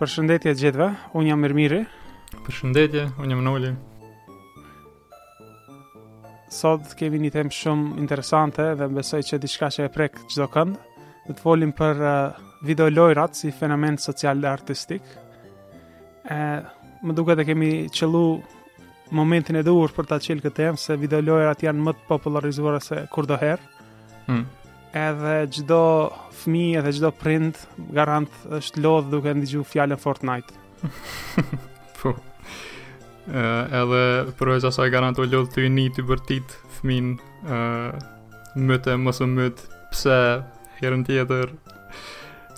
Përshëndetje gjithëve, unë jam Mirmiri. Përshëndetje, unë jam Noli. Sot kemi një temë shumë interesante dhe besoj që diçka që e prek çdo kënd. Do të folim për uh, video lojrat si fenomen social dhe artistik. Ë, më duket të kemi qëllu momentin e duhur për ta çel këtë temë se video lojrat janë më të popullarizuar se kurdoherë. Hmm. Edhe çdo fëmijë, edhe çdo prind garant është lodh duke ndëgju fjalën Fortnite. po. Uh, edhe përveç asaj garant u lodh tu e ni tu bërtit fmijën uh, myte mos e myte pse herën tjetër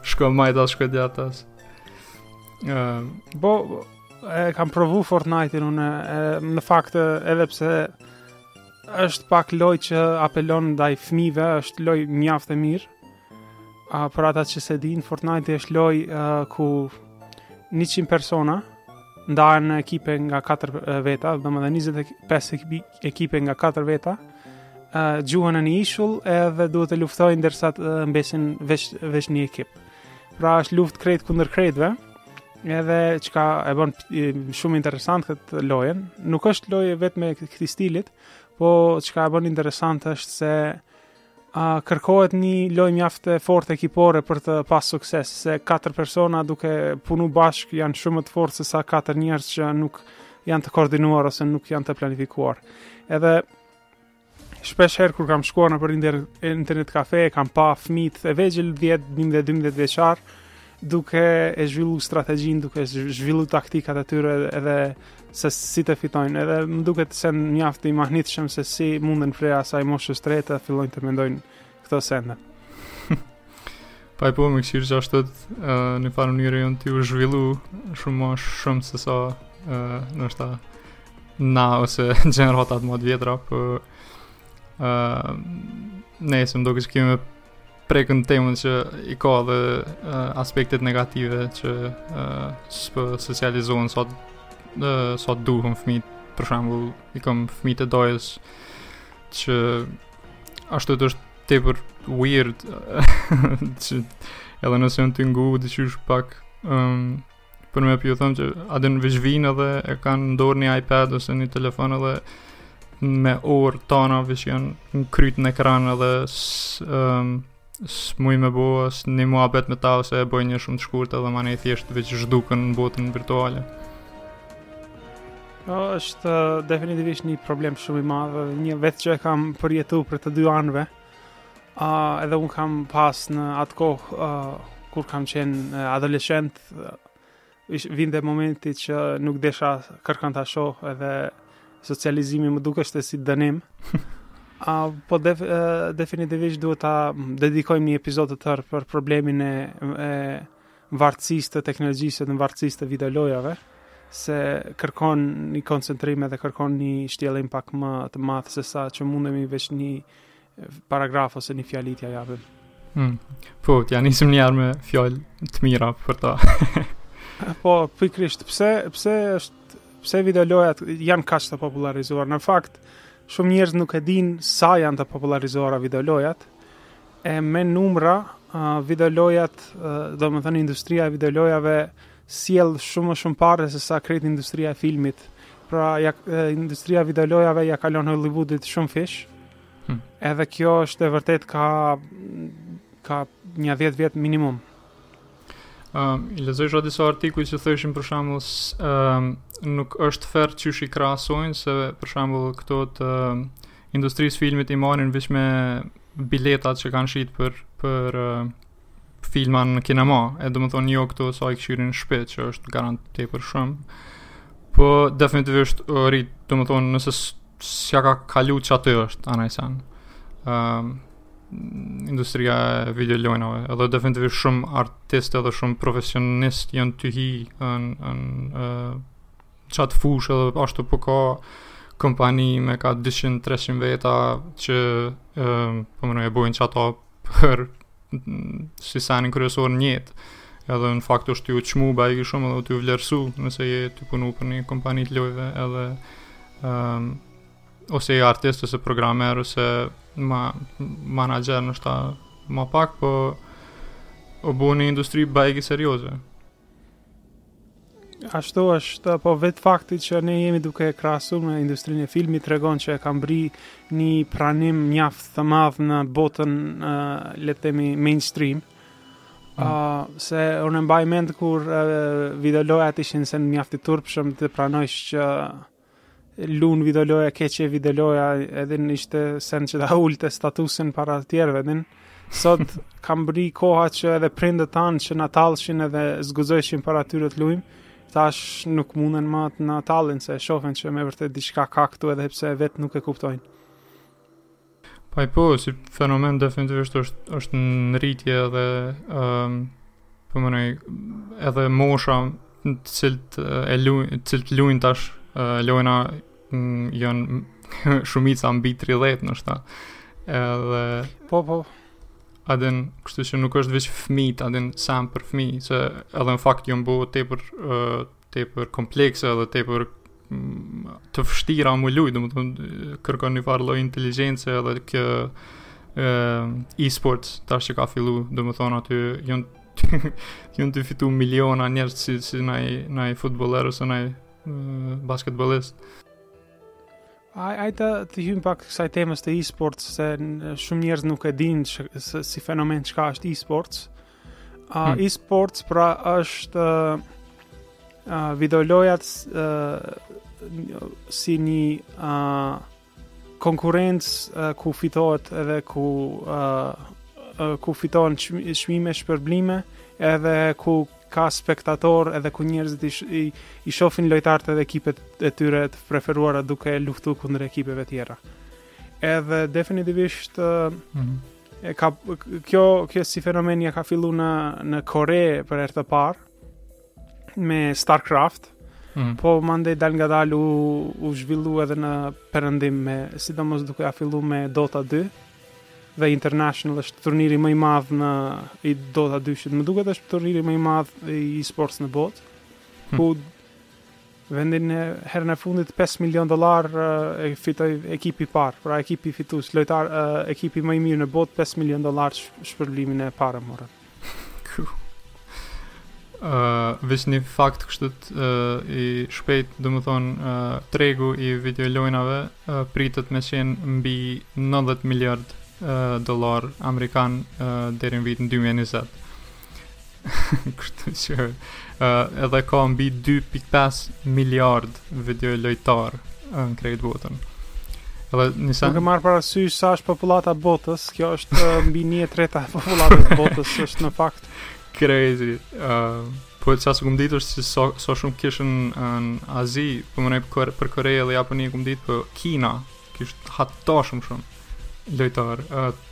shko majtas shko djathtas uh, po e kam provu Fortnite-in unë në fakt edhe pse është pak loj që apelon ndaj fëmijëve, është loj mjaft e mirë. A për ata që s'e dinë, Fortnite është loj uh, ku 100 persona ndahen në ekipe nga 4 veta, domethënë 25 ekipe nga 4 veta, uh, gjuhen në një ishull edhe duhet të luftojnë derisa të mbesin veç veç një ekip. Pra është luftë krejt kundër krejtëve. Edhe çka e bën shumë interesant këtë lojën, nuk është lojë e vetme e këtij stilit, po çka e bën interesant është se a kërkohet një lojë mjaft e fortë ekipore për të pas sukses, se katër persona duke punu bashkë janë shumë më të fortë se sa katër njerëz që nuk janë të koordinuar ose nuk janë të planifikuar. Edhe Shpesh herë kur kam shkuar nëpër internet kafe, kam pa fëmijët e vegjël 10, 11, 12 vjeçar duke e zhvillu strategjinë, duke zhvillu taktikat e tyre edhe se si të fitojnë, edhe më duket sen mjaft i mahnitshëm se si munden prej asaj moshës të re të fillojnë të mendojnë këto sende. paj po m'duket që ashtu n'një farë mënyre janë tu u zhvillu shumë ma shumë se sa uh, ne ta, na ose gjeneratat më të vjetra, për po, uh, nëse, më duket që kemi me prek edhe temën që i ka dhe uh, aspektet negative që uh, s'socializohen sot, uh, sa duhet fëmijt, për shembull, i kam fëmijt e dajës që Ashtu të është tepër weird që edhe nëse je tu i ngu diqysh pak um, për me t'ju thënë që a din veç vinë edhe e kanë n'dorë një iPad ose një telefon edhe me orë tana veç janë me kryt në ekran edhe um, S'muj me bo as një muhabet me ta ose e boj një shumë të shkurtë edhe manej thjesht veç zhduken në botën virtuale. O, është uh, definitivisht një problem shumë i madh dhe një vetë që e kam përjetu prej të dy anëve. Uh, edhe unë kam pas në atë kohë uh, kur kam qenë adoleshent, uh, Ish vinte momenti që nuk desha kërkan ta shoh edhe socializimi më dukeshte si dënim. A, po def, definitivisht duhet ta dedikojmë një epizod të tërë për problemin e, e vartësisë të teknologjisë dhe vartësisë të videolojave, se kërkon një koncentrim dhe kërkon një shtjellim pak më të madh se sa që mundemi veç një paragraf ose një fjali t'ia japim. Mm. Po, t'ia nisim njëherë me fjalë të mira për ta. po, pikërisht, pse, pse është, pse video lojat janë kaq të popularizuar? Në fakt, shumë njerëz nuk e din sa janë të popularizuara video lojat, e me numra uh, video lojat, uh, domethënë industria e video lojave, sjell shumë më shumë pare se sa krejt industria e filmit. Pra, ja, industria e video lojave ia kalon Hollywoodit shumëfish, Hmm. Edhe kjo është e vërtetë ka ka një 10 vjet minimum. Ëm um, i lexojsha disa artikuj që thoshin për shembull ëm um, nuk është fer qysh i krahasojnë se për shembull këto të um, industrisë filmit i marrin veç me biletat që kanë shit për për uh, filma në kinema, e domethonë jo këto sa i kshyrin në shpi, që është garant tepër shumë, po definitivisht uh, rrit, domethonë nëse s'ia ka kalu qaty është, a naj sen, um, industria e videolojnave, edhe definitivisht shumë artistë edhe shumë profesionistë janë tu hi në uh, qatë fushë edhe ashtu po ka kompani me ka 200-300 veta që uh, po më në e bojnë qatë për si senin kryesor në jetë edhe në fakt është tu u çmu bajagi shumë edhe tu u vlerësu nëse je tu punu për një kompani të lojve edhe um, ose je artist ose programmer ose ma, manager nashta ma pak po o bu një industri bajagi serioze Ashtu është, po vetë fakti që ne jemi duke e krahasu me industrinë e filmit tregon që e ka mbrri një pranim mjaft të madh në botën, uh, le të themi, mainstream. Mm. Uh, se unë e mbaj mend kur uh, videolojat ishin sen mjaft i turpshëm ta pranojsh që Lun videoloja ke qejf videoloja edhe në ishte sen që ta ulte statusin para të tjerëve din sot ka mbërri koha që edhe prindërit tanë që na tallshin edhe s'guxojshim para tyre të lujmë tash nuk munden ma të na tallin se e shohin që me vërtetë diçka ka këtu edhe pse vetë nuk e kuptojnë Ai po, si fenomen definitivisht është është në rritje edhe ëm ehm, um, po menoj edhe mosha në të cilët e luajn, të cilët luajn tash uh, lojna mm, janë shumica mbi 30 noshta. Edhe po po. A din, kështu që nuk është veç fëmijët, a din sam për fëmijë, se edhe në fakt janë bo tepër uh, tepër komplekse edhe tepër mm, të vështira me lujt, domethënë kërkon një farë lloj inteligjence edhe kjo e-sports tash që ka fillu, domethënë aty janë janë tu fitu miliona njerës si, si naj, naj futboller ose naj basketbolist. Ai ai t'i hyjm pak kësaj temës të e-sports se shumë njerëz nuk e dinë si fenomen çka është e-sports. A hmm. e-sports pra është uh, uh, videolojat uh, si një uh, konkurrencë uh, ku fitohet edhe ku uh, uh, ku fitohen çmime shpërblime edhe ku ka spektatorë edhe ku njerëzit i, i, i shofin lojtarët edhe ekipet e tyre të preferuara duke luftu kundër ekipeve tjera. Edhe definitivisht mm e ka kjo kjo si fenomen ia ka fillu në në Kore për herë të parë me StarCraft. Mm. Po mandej dalëngadalë u, u zhvillu edhe në perëndim me sidomos duke ia fillu me Dota 2 dhe International është turniri më i madh në i Dota 2-shit, më duket është turniri më i madh i e-sports në botë. Mm. Ku Vendin e herën e fundit 5 milionë dollarë e fitoi ekipi i parë, pra ekipi fitues, lojtar ekipi më i mirë në botë 5 milionë dollarë shpërblimin e parë morën. Ë uh, veç një fakt kështu uh, i shpejt, domethënë uh, tregu i videolojnave uh, pritet me qenë mbi 90 miliard uh, dollarë amerikanë uh, deri në vitin 2020. Kështu që uh, edhe ka mbi 2.5 miliard videolojtarë në krejt botën. Edhe nëse duke marrë parasysh sa është popullata e botës, kjo është mbi 1/3 e popullatës së botës, është në fakt crazy. Uh, po e çka s'kam ditur si so, so shumë kishin në Azi, po menoj për Kore, për Kore edhe Japoni kam ditë, po Kina, kish hata shumë shumë lojtarë. Uh,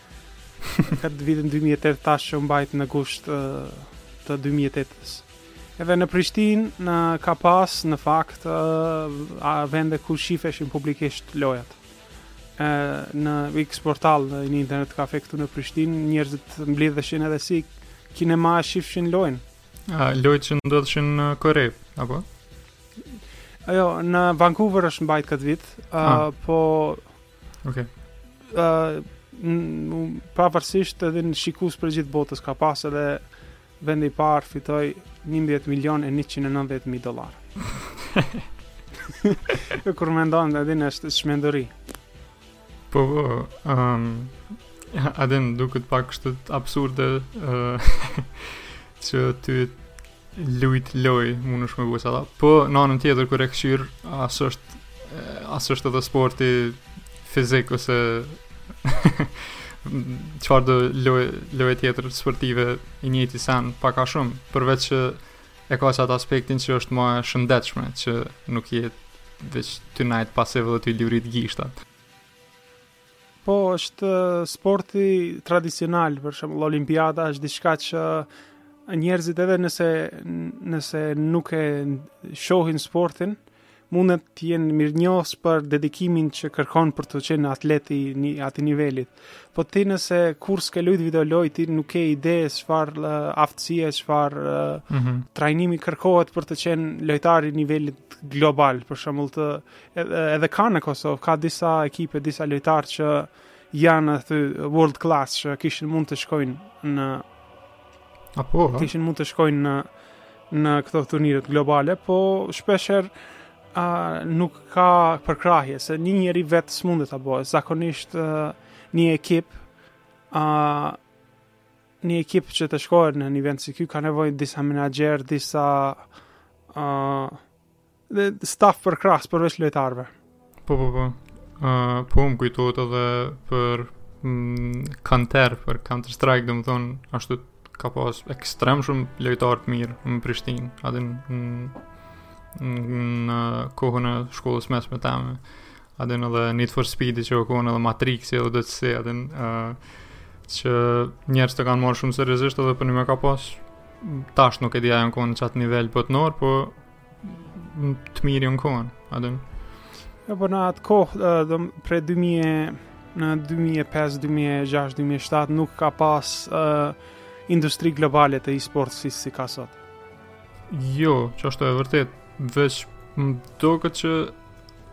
Këtë vitin 2008 tash që u mbajt në gusht të 2008-ës. Edhe në Prishtinë ka pas në fakt a vende ku shifeshin publikisht lojat. Ë në X portal në një internet kafe këtu në Prishtinë njerëzit mblidheshin edhe si kinema shifshin lojën. A lojë që ndodhshin në Kore apo? A jo, në Vancouver është mbajt këtë vit, ë ah. po Okej. Okay. Uh, pavarësisht a din, shikus prej gjithë botës ka pas edhe vendi i parë fitoi 11 milion e 190 mijë dollar. e kur mendon, a din, është çmenduri. Po, po, um, a din, duket pak kështu absurde uh, që tu Lujt loj, mundësh me bujë sa Po, në anën tjetër, kur e kqyr, asi është, asi është edhe sporti fizik, ose... Çfarëdo loj, loj tjetër sportive i njëjti sen, pak a shumë, përveç që e ka qat aspektin që është ma e shëndetshme, që nuk je veç tu nejt pasiv dhe tu i livrit gishtat. Po, është sporti tradicional, për shembull, Olimpiada është diçka që njerëzit edhe nëse nëse nuk e shohin sportin, mundet të jenë mirënjohës për dedikimin që kërkon për të qenë atlet i një atij nivelit. Po ti nëse kurrë s'ke luajt video lojë, ti nuk ke ide çfarë uh, aftësie, çfarë uh, mm -hmm. trajnimi kërkohet për të qenë lojtar i nivelit global, për shembull të Edhe, edhe ka në Kosovë, ka disa ekipe, disa lojtarë që janë të world class që kishin mund të shkojnë në apo ha? kishin mund të shkojnë në në këto turniret globale, po shpeshherë a, nuk ka përkrahje, se një njeri vetë s'mundet të bojë, zakonisht a, një ekip, a, një ekip që të shkojnë në një vend si kjo, ka nevojë disa menaxherë, disa a, dhe staf përkrahës përveç lojtarëve. Po po po. Uh, po më kujtohet edhe për mm, Counter, për Counter Strike, domethënë, ashtu ka pas ekstrem shumë lojtarë të mirë në Prishtinë, atë në, në kohën e shkollës mesme teme, a din edhe Need for Speed që u kon edhe Matrix e dhe se, a din uh, që njerëzit e kanë marrë shumë seriozisht edhe përnime ka pas tash nuk e di a janë kon në qat nivel botnor, po të mirë janë kon, a din. Jo, po në atë kohë, do prej 2000 në 2005, 2006, 2007 nuk ka pas uh, industri globale të e-sport si si ka sot. Jo, që është e vërtet, veç më doket që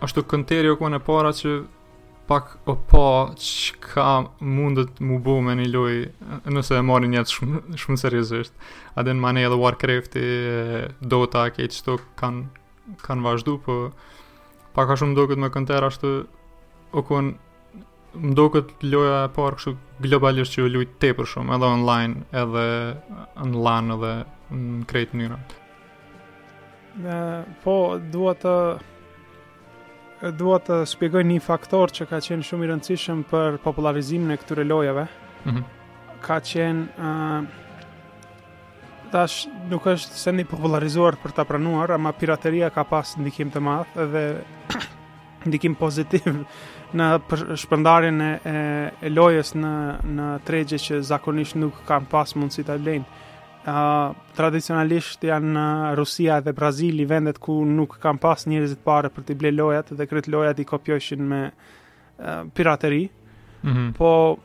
ashtu Counteri o kon e para që Pak o pa çka mundet mu bo me një loj nëse e marrin jetë shumë shumë seriozisht. A din manej edhe Warcraft e Dota e qeto kanë kanë vazhdu, po pak a shumë m'doket me Counter ashtu o kon më duket loja e parë kështu globalisht që u lujt tepër shumë edhe online edhe në LAN edhe në krejt mënyrat. Në po dua të Dua të shpjegoj një faktor që ka qenë shumë i rëndësishëm për popullarizimin e këtyre lojave. Mm -hmm. Ka qenë uh, tash nuk është se një popularizuar për ta pranuar, ama pirateria ka pas ndikim të madh dhe ndikim pozitiv në shpërndarjen e, e, e lojës në në tregje që zakonisht nuk kanë pas mundësi ta blejnë. Uh, tradicionalisht janë Rusia dhe Brazili vendet ku nuk kanë pas njerëzit pare për t'i ble lojat dhe krejt lojat i kopjojshin me uh, pirateri. Mm -hmm. Po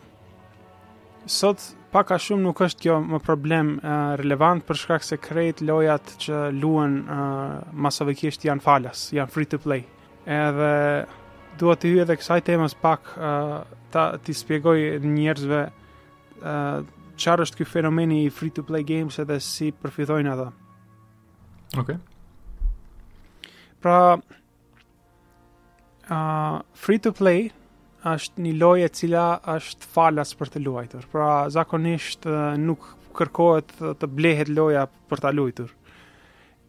sot pak a shumë nuk është kjo më problem uh, relevant për shkak se krejt lojat që luhen uh, masovikisht janë falas, janë free to play. Edhe dua të hyj edhe kësaj temës pak uh, t'ia shpjegoj njerëzve uh, çar është ky fenomeni i free to play games edhe si përfitojnë edhe. Ok. Pra, uh, free to play është një lojë e cila është falas për të luajtur. Pra, zakonisht uh, nuk kërkohet të blehet loja për ta luajtur.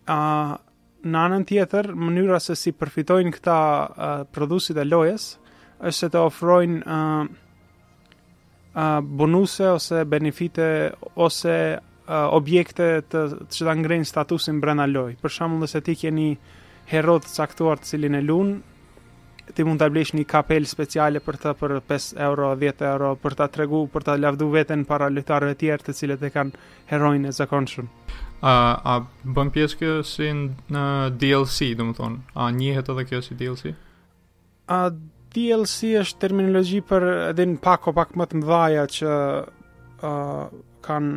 Uh, Në anën tjetër, mënyra se si përfitojnë këta uh, prodhuesit e lojës është se të ofrojnë uh, uh, bonuse ose benefite ose uh, objekte të që ta ngrenin statusin brenda lojës. Për shembull, nëse ti ke një hero të caktuar të cilin e lun, ti mund ta blesh një kapelë speciale për të për 5 euro, 10 euro për ta tregu, për ta lavdu veten para lojtarëve të tjerë të cilët e kanë heroin e zakonshëm. A, a bën pjesë kjo si në DLC, domethënë? A njihet edhe kjo si DLC? A DLC është terminologi për edhe në pak o pak më të mdhaja që a, kanë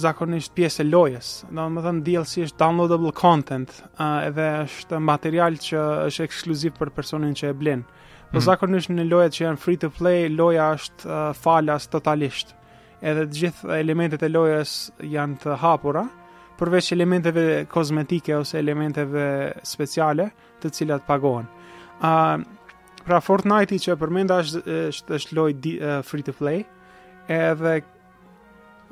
zakonisht pjesë e lojës. Domethënë DLC është downloadable content a, edhe është material që është ekskluziv për personin që e blen. Po mm. zakonisht në lojërat që janë free to play, loja është uh, falas totalisht. edhe të gjitha elementet e lojës janë të hapura, përveç elementeve kozmetike ose elementeve speciale, të cilat pagohen. A uh, pra Fortnite-i që përmenda është është, është lojë di, uh, free to play, edhe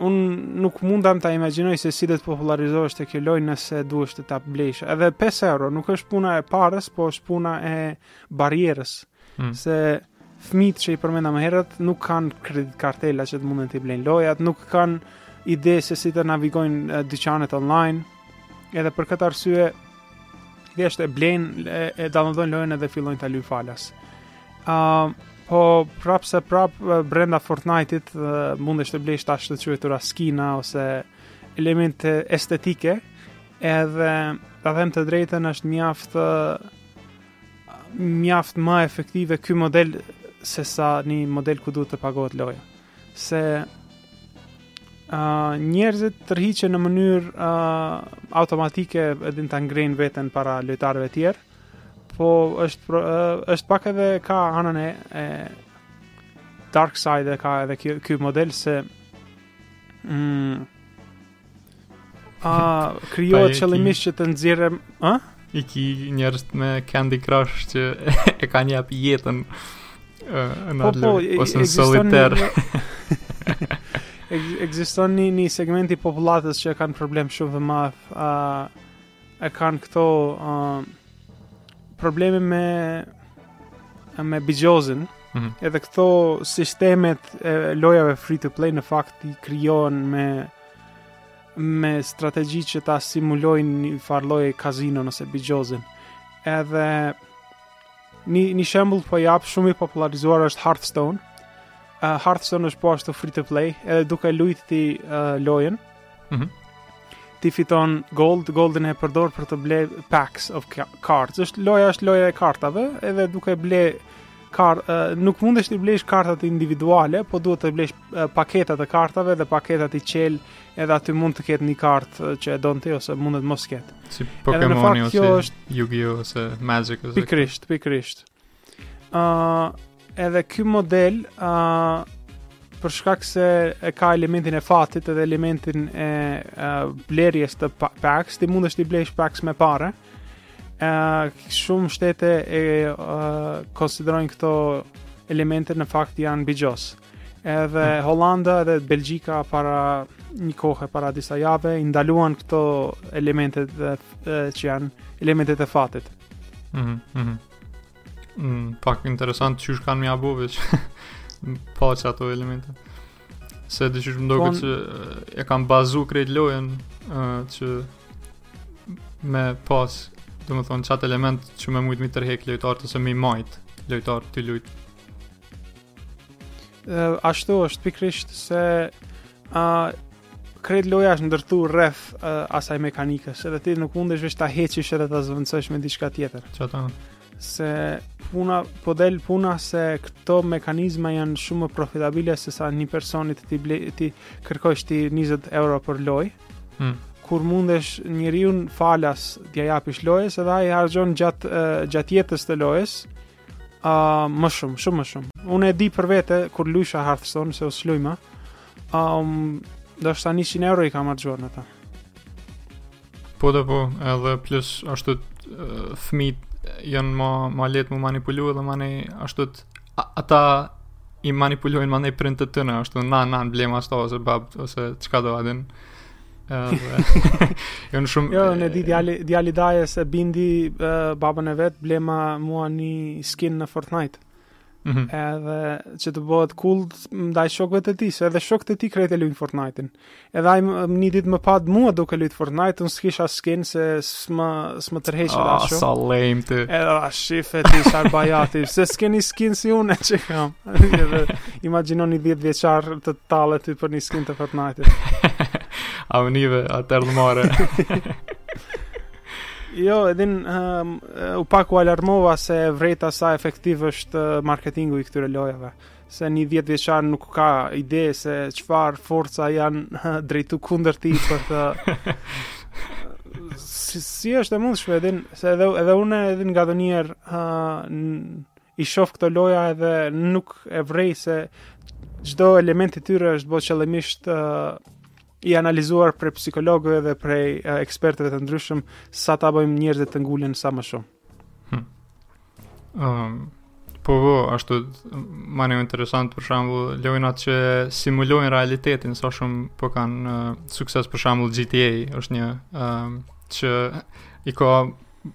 un nuk mundam ta imagjinoj se si do të popullarizoheshte kjo lojë nëse duheshte ta blesh. Edhe 5 euro nuk është puna e parës, po është puna e barrierës. Uh, Hmm. Se fëmijët që i përmenda më herët nuk kanë kredit kartela që të mundën të i blejnë lojat, nuk kanë ide se si të navigojnë dyqanet online, edhe për këtë arsye, thjesht e blejnë, e, e downloadojnë lojën edhe fillojnë ta lujnë falas. Uh, po prap se prap brenda Fortnite-it uh, mundesh të blesh të ashtuquajtura skina ose elemente estetike, edhe ta them të drejtën është mjaftë uh, mjaft më efektive ky model se sa një model ku duhet të pagohet loja. Se uh, njerëzit tërhiqen në mënyrë uh, automatike edhe ta ngrejnë veten para lojtarëve të tjerë, po është pro, uh, është pak edhe ka anën e, e dark side e ka edhe ky ky model se mm, A krijohet qëllimisht që të nxjerrë, ë? I ki njerëz me Candy Crush që e kanë jap jetën në atë po, po, ose në soliter. Ekziston një, një segment i popullatës që kanë problem shumë të madh, a e kanë këto a, probleme me me bixhozin. Mm -hmm. Edhe këto sistemet e lojave free to play në fakt krijohen me me strategji që ta simulojnë një farë lloj kazinon ose bixhozin. Edhe një, një shembul për po jap shumë i popularizuar është Hearthstone. Uh, Hearthstone është po ashtu free to play, edhe duke lujt ti uh, lojën. Mm -hmm. Ti fiton gold, goldin e përdor për të ble packs of cards. Është loja është loja e kartave, edhe duke ble kar, nuk mundesh të blesh kartat individuale, po duhet të blesh paketat e kartave dhe paketat i çel, edhe aty mund të ketë një kartë që e don ti ose mund të mos ketë. Si Pokemon ose Yu-Gi-Oh ose Magic ose. Pikërisht, pikërisht. Ëh, uh, edhe ky model ëh uh, për shkak se e ka elementin e fatit edhe elementin e uh, blerjes të packs, ti mundesh të blesh packs me pare. Ëh, Uh, shumë shtete e uh, konsiderojnë këto elemente në fakt janë bixhoz. Edhe hmm. Holanda edhe Belgjika para një kohë para disa javëve i ndaluan këto elementet e, e që janë elementet e fatit. Mhm. Mm mm, pak interesant qysh kanë me ia bo veç pa ato elemente. Se dhe që që më doke Kon... që e kan bazu krejt lojen uh, që me pas, domethënë, qatë element që me mujtë mi tërhek lojtarët ose mi majtë lojtarët tu lujtë. Uh, ashtu është pikrisht se uh, krejt loja është ndërtu rreth uh, asaj mekanikës edhe ti nuk mundesh veç ta heqish edhe ta zëvëndësësh me diçka tjetër. Qatë anë. se puna po del puna se këto mekanizma janë shumë më profitabile se sa një personi t'i ble, t'i kërkosh ti 20 euro për lojë. Mm. Kur mundesh njeriut falas t'ia japish lojën, edhe ai harxhon gjat gjat jetës të lojës. Ë uh, më shumë, shumë më shumë. Unë e di për vete kur luajsha Hearthstone se s'luj ma. Ëm um, do të thotë 100 euro i kam harxhuar në ta. Po dhe po, edhe plus ashtu fmijt janë ma, ma lehtë m'u manipulu edhe manej ashtu ata i manipulojnë manej prindët e tyne, ashtu nana, blema ashtu ose babë, ose çkado a din. Janë shumë... Jo, një ditë djali, djali i dajës e bindi uh, babën e vet, blema mua një skin në Fortnite. Mm -hmm. Edhe që të bëhet cool ndaj shokëve të tij, edhe shokët e tij krejt e luajnë Fortnite-in. Edhe ai një ditë më pa mua duke luajt Fortnite, unë s'kisha skin se s'më s'më tërheq oh, ah, ashtu. Sa lame ti. Edhe a shife ti, shife ti, se s'keni skin si unë që kam. Edhe imagjino një 10 vjeçar të tallet ty për një skin të Fortnite-it. Avnive, atërdhmore. Jo, e din um, u pak u alarmova se e vrejta sa efektiv është marketingu i këtyre lojave. Se një dhjetëvjeçar nuk ka ide se çfarë forca janë drejtu kundër tij për të... si, si është e mundshme, e din, se edhe, edhe unë edhe ngadonjëherë uh, i shof këto lojëra edhe nuk e vrej se çdo element i tyre është bo qëllimisht uh, i analizuar prej psikologëve dhe prej uh, ekspertëve të ndryshëm sa t'i bëjnë njerëzit të ngulen sa më shumë. Hmm. Um, po vo, ashtu manej interesant për shembull lojnat që simulojnë realitetin sa shumë po kanë uh, sukses për shembull GTA është një um, që i ka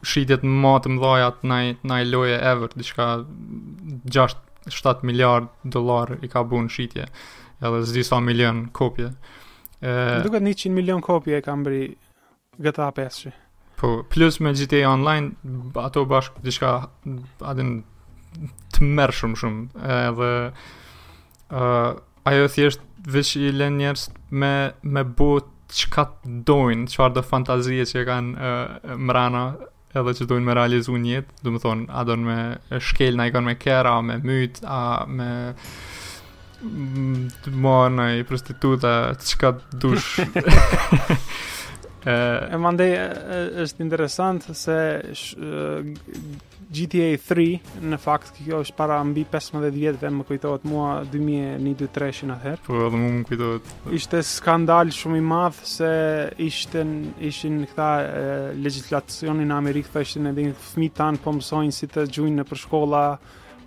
shitjet ma të mëdha të naj naj loje ever diçka 6 7 miliard dollarë i ka bën shitje edhe s'di sa milion kopje më duket 100 milion kopje e ka mbri GTA 5 shi. po plus me GTA online ato bashkë diçka a din të merr shumë shumë edhe ë uh, Ajo thjesht veç i len njerëzit me me bo çka dojnë, çfarë do fantazie që kanë uh, mrana edhe që dojnë me realizu në jetë, domethënë, a dojnë me shkel najkënd me kerr, a, me myt, a me marrë naj prostitutë, çka dush. e mandej është interesant se GTA 3, në fakt kjo është para mbi 15 vjetëve, më kujtohet mua 2001-2003 atëherë. Po edhe mu më kujtohet. Ishte skandal shumë i madh se ishten ishin këta legjislacioni në Amerikë thojshin edhe fëmijët tan po mësojnë si të gjujnë në shkolla,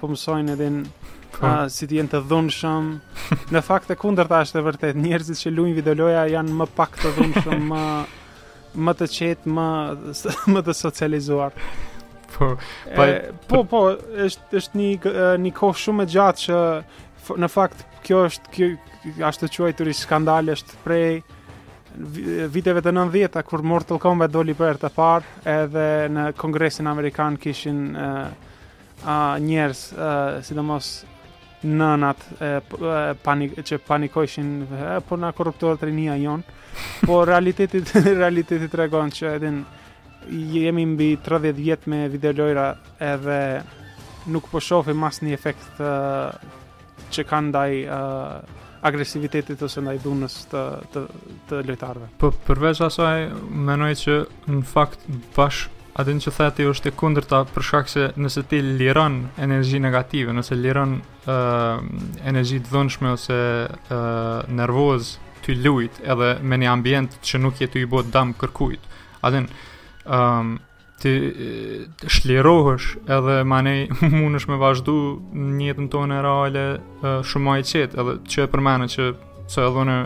po mësojnë edhe po. si të jenë të dhunshëm. Në fakt e kundërta është e vërtet, njerëzit që luajnë videoloja janë më pak të dhunshëm, më më të qetë, më më të socializuar. Po, po, po, po, është është një një kohë shumë e gjatë që në fakt kjo është kjo ashtuquajturi skandal është prej viteve të 90-ta kur Mortal Kombat doli për herë të parë, edhe në Kongresin Amerikan kishin uh, njerëz, sidomos nënat e, panik, që panikojshin po na korruptohet rinia jonë. Por realiteti realiteti tregon që a din jemi mbi 30 vjet me videolojra edhe nuk po shohim asnjë efekt që kanë ndaj agresivitetit ose ndaj dhunës të të të lojtarëve. Po përveç asaj mendoj që në fakt bash a din që the ti është e kundërta për shkak se nëse ti liron energji negative, nëse liron ë uh, energji të dhunshme ose ë uh, nervoz tu lujt edhe me një ambient që nuk je tu i bo dam kërkujt. A din ë um, Ti shlirohesh edhe manej munesh me vazhdu në jetën tane reale shumë ma i qetë edhe që e përmene që se edhe unë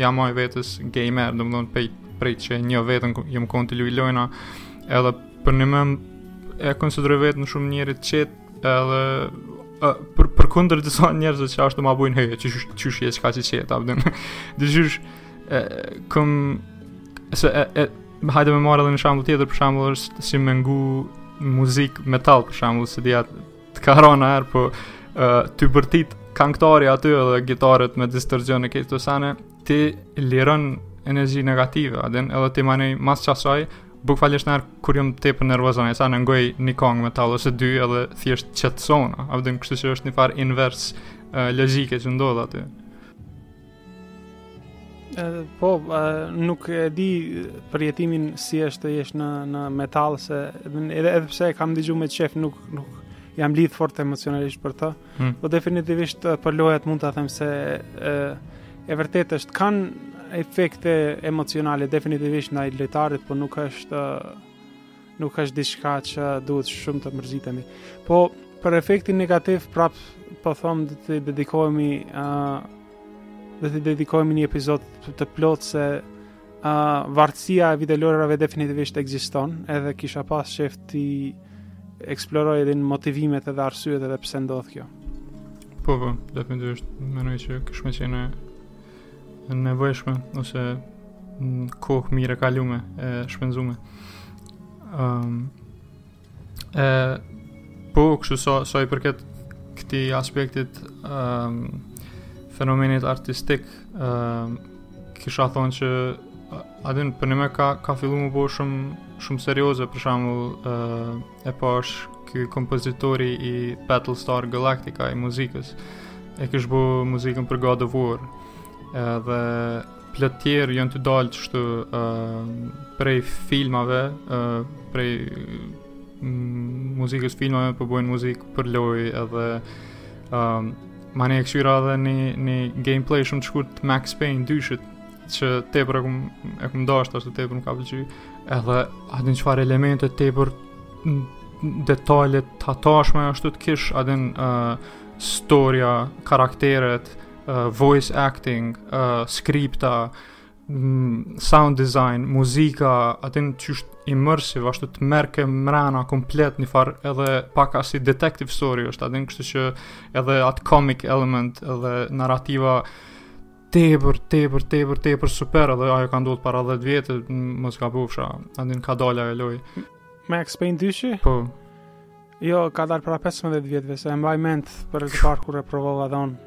jam maj vetes gamer dhe me thënë pej prej që njoh veten jom konë tu lujt lojna edhe për njëmend e konsideroj veten shumë njeri t'qetë edhe për përkundër disa njerëzve që ashtu ma bojnë hej, çish çish je kaq i çetë, a po din. Dëgjosh ë kom se e, e Hajde me marrë edhe një shembull tjetër, për shembull është si me ngju muzik metal për shembull, s'e di a të ka ra naj herë, po uh, tu bërtit kangëtari aty edhe gitarët me distorsion e këto sene, ti liron energji negative, a din edhe ti manej mas qasaj, buk falësh naj herë kur jam tepër nervoz unë, zakon ngoj një kong metal ose dy edhe thjesht çetsohna, a din kështu që është një far inverse uh, logjike që ndodh aty. Po, nuk e di përjetimin si është të jesh në në metal se edhe edhe pse kam dëgjuar me çef nuk nuk jam lidh fort emocionalisht për të. Hmm. Po definitivisht për lojat mund ta them se e, e vërtet është kanë efekte emocionale definitivisht ndaj lojtarit, por nuk është Nuk është diçka që duhet shumë të mërzitemi. Po, për efektin negativ, prap po thom do t'i dedikohemi, uh, do t'i dedikohemi një epizod të, të plot se uh, vartësia e videolojrave definitivisht ekziston, edhe kisha pas qejf t'i eksploroj edhe motivimet edhe arsyet edhe pse ndodh kjo. Po, po, definitivisht, menoj që kish me qenë e nevojshme ose një kohë mirë e kalume e shpenzume um, e po kështu sa, sa i përket këti aspektit um, fenomenit artistik um, kisha thonë që a din për njime ka, ka fillu m'u bo shumë shumë serioze për shembull uh, E pashë ky kompozitori i Battlestar Galactica i muzikës. E kish bo muzikën për God of War. Edhe plot tjerë janë tu dalë kështu uh, prej filmave, uh, prej mm, muzikës së filmave po bëjnë muzikë për lojë edhe um, Mani e kqyra dhe një, një gameplay shumë të shkurt Max Payne 2 që tepër e kom e kom dashur ashtu tepër më ka pëlqy. Edhe a din çfarë elemente tepër detaje të hatashme ashtu të kish a din uh, storja, karakteret, uh, voice acting, uh, skripta, mm, sound design, muzika, a din qysh immersive, ashtu të merke mrena komplet një farë edhe pak asi detective story është, a din kështu që edhe atë comic element edhe narrativa tepër, tepër, tepër, tepër super, edhe ajo ka ndodhë para 10 vjetë, mos gabofsha, a din ka dalë ajo lojë. Max Payne 2 Po. Jo, ka dalë para 15 vjetëve, se e mbaj ment për herë të parë kur e provova dhe unë.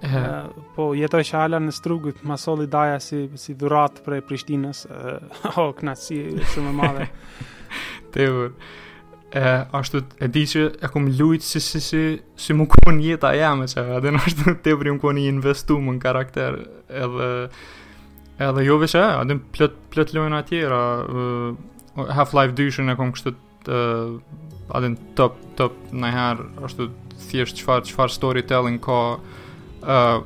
Uh, po jetojsha ala në Strugë, ma soli daja si, si dhuratë prej Prishtinës uh, oh, knaqsi shumë e madhe te vër e ashtu e di që e kom lujt si si si si me kon jeta jeme, çka edhe në ashtu tepër jom kon i investum më në karakter edhe edhe jo veç e edhe plot plot lojna tjera uh, Half Life 2 ishin e kom kështu uh, edhe top top në herë ashtu thjesht çfar çfar storytelling ka uh,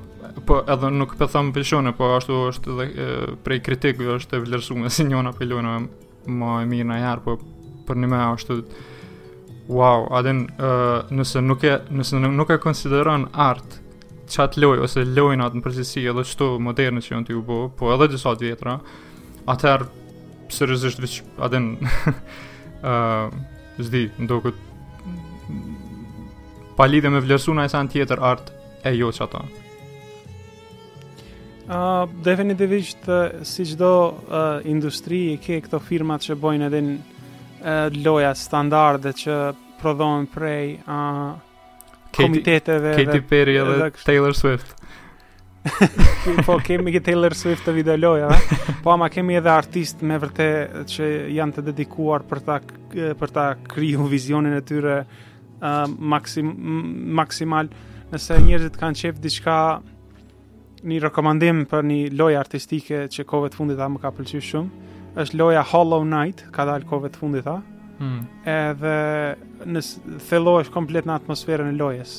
po edhe nuk po them veç unë po ashtu është edhe uh, prej kritikëve është e vlerësuar si njëna prej lojna Ma e mirë najherë, po për njime ashtu... Wow, a din, uh, nëse nuk e, nëse nuk e konsideron art, qatë lojë, ose lojnat në përgjithësi edhe qëto moderne që janë tu u bo, po edhe disa të vjetra, atëherë, seriosisht veç, a din, uh, s'di, ndokut, pa lidhe me vlerësu naj sen tjetër art, e jo qato. Uh, definitivisht, uh, si çdo uh, industri, i ke këto firmat që bojnë edhe në uh, loja standarde që prodhojnë prej uh, komiteteve Katy, Katy Perry edhe, edhe Taylor Swift. po kemi këtë Taylor Swift të video lojave, po ama kemi edhe artistë me vërtetë që janë të dedikuar për ta, për ta kriju vizionin e tyre uh, maksim, maksimal nëse njerëzit kanë qejf diçka një rekomandim për një loj artistike që kohëve t'fundit a më ka pëlqy shumë është loja Hollow Knight ka dalë kohëve t'fundit a hmm. edhe në thellohesh komplet në atmosferën e lojës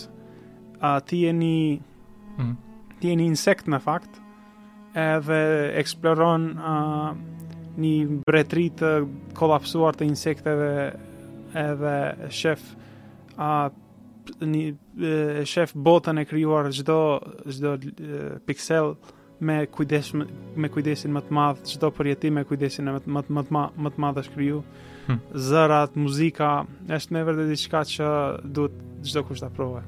a ti je një hmm. ti je një insekt në fakt Edhe eksploron uh, një mbretëri të kollapsuar të insekteve edhe sheh uh, një sheh botën e krijuar çdo çdo piksel me kujdes me kujdesin më të madh, çdo përjetim me kujdesin më të më të madh është kriju. Hm. Zërat, muzika, është me vërtetë diçka që duhet çdokush ta provojë.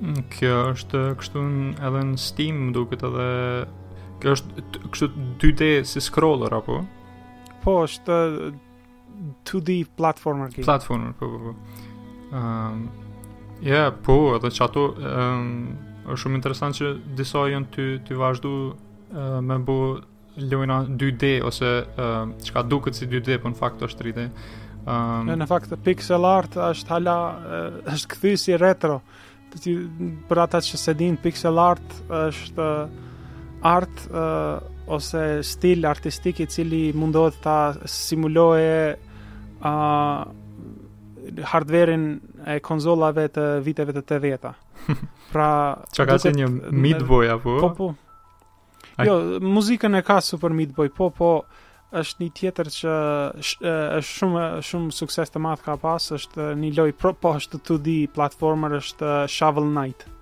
Mm, kjo është kështu edhe në Steam, më duket edhe kjo është kështu 2D side scroller apo? Po, është 2D platformer game. Platformer, po po po. Ëm um, Ja, yeah, po, edhe qato um, është shumë interesant që disa janë tu, tu vazhdu uh, me bo Lojna 2D ose çka duket si 2D, por në fakt është 3D. Um, në fakt pixel art është hala është kthy si retro. Ti për ata që s'e dinë pixel art është art uh, ose stil artistik i cili mundohet ta simulojë a uh, hardverin e konzolave të viteve të 80-ta. Pra, çka ka si një Meat Boy apo? Po, po. Ai... Jo, muzikën e ka Super Meat Boy, po, po, është një tjetër që është shumë shumë sukses të madh ka pas, është një lojë pro po është 2D platformer është Shovel Knight. Mm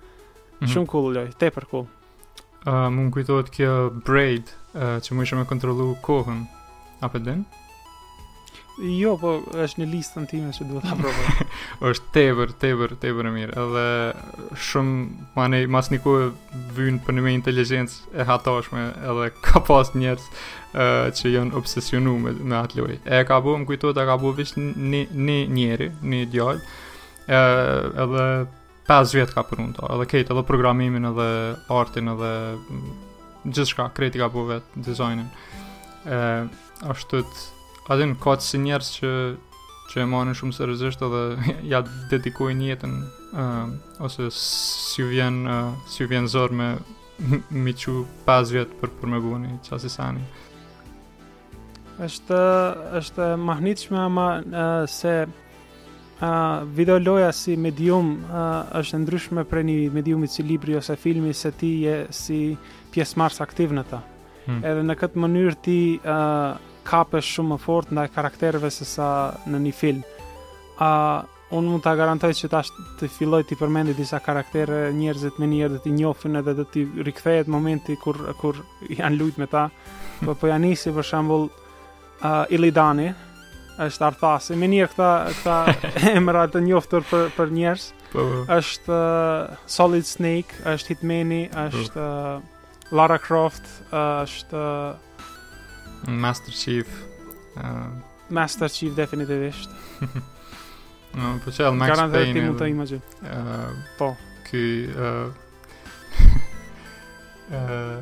-hmm. Shumë cool lojë, tepër cool. Ë uh, mu m'kujtohet kjo Braid uh, që mujshe me kontrollu kohën. A po e din? Jo, po është në listën time që duhet ta provoj. është tepër, tepër, tepër e mirë. Edhe shumë manej mas një kohe vyn për nime inteligjencë e hatashme, edhe ka pas njerëz uh, që janë obsesionu me, me atë lojë. E ka bo, më kujtohet, e ka bo veç një një njeri, një djalë. Ë uh, edhe 5 vjet ka punu n'ta, edhe kejt, edhe programimin, edhe artin, edhe mm, gjithçka, krejt i ka bo vetë, dizajnin. E, ashtu, a din, ka kësi njerëz që, që e marrin shumë seriozisht edhe ja dedikojnë jetën, e, ose s'ju vjen, e, s'ju vjen zor me i çu 5 vjet për, për me bu ni qasi seni. Është, është mahnitshme ama se Uh, video loja si medium uh, është ndryshme prej një mediumit si libri ose filmi se ti je si pjesëmarrës aktiv në ta. Hmm. Edhe në këtë mënyrë ti uh, kapesh shumë më fort ndaj karaktereve se sa në një film. A uh, unë mund ta garantoj që tash të filloj t'i përmendi disa karaktere njerëzit menjëherë do t'i njohin edhe do t'ju rikthehet momenti kur kur kanë lujt me ta. Po po ja nisi për shembull Uh, Illidani është Arthasi. Menjëherë këta, këta emra të njoftur për, për njerëz. Po, po. është uh, Solid Snake, është Hitmeni, është uh, Lara Croft, uh, është... Uh, Master Chief. Uh... Master Chief, definitivisht. Po, po edhe Max Payne. Garant t'u munden me t'ra n'men. Uh, po. Ky... Uh... uh,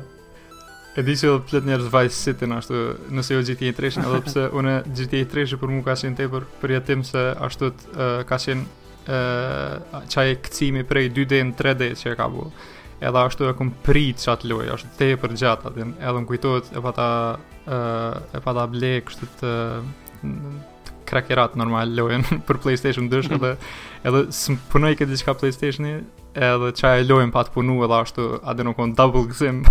e di që plot njerëz Vice Cityn ashtu nëse jo GTA 3-shin edhe pse unë GTA 3-shi për mu ka qenë tepër përjetim se ashtu uh, ka qenë uh, qaj këcimi prej 2D në 3D që e ka bu edhe ashtu e kom prit qatë lojë ashtu tepër gjatë a din edhe më kujtohet e pata uh, e pata ble kështu të uh, krakërat normal lojën për PlayStation 2 edhe edhe s'më punojke diçka PlayStationi edhe çajo loja pat punu edhe ashtu a din u kon double gzim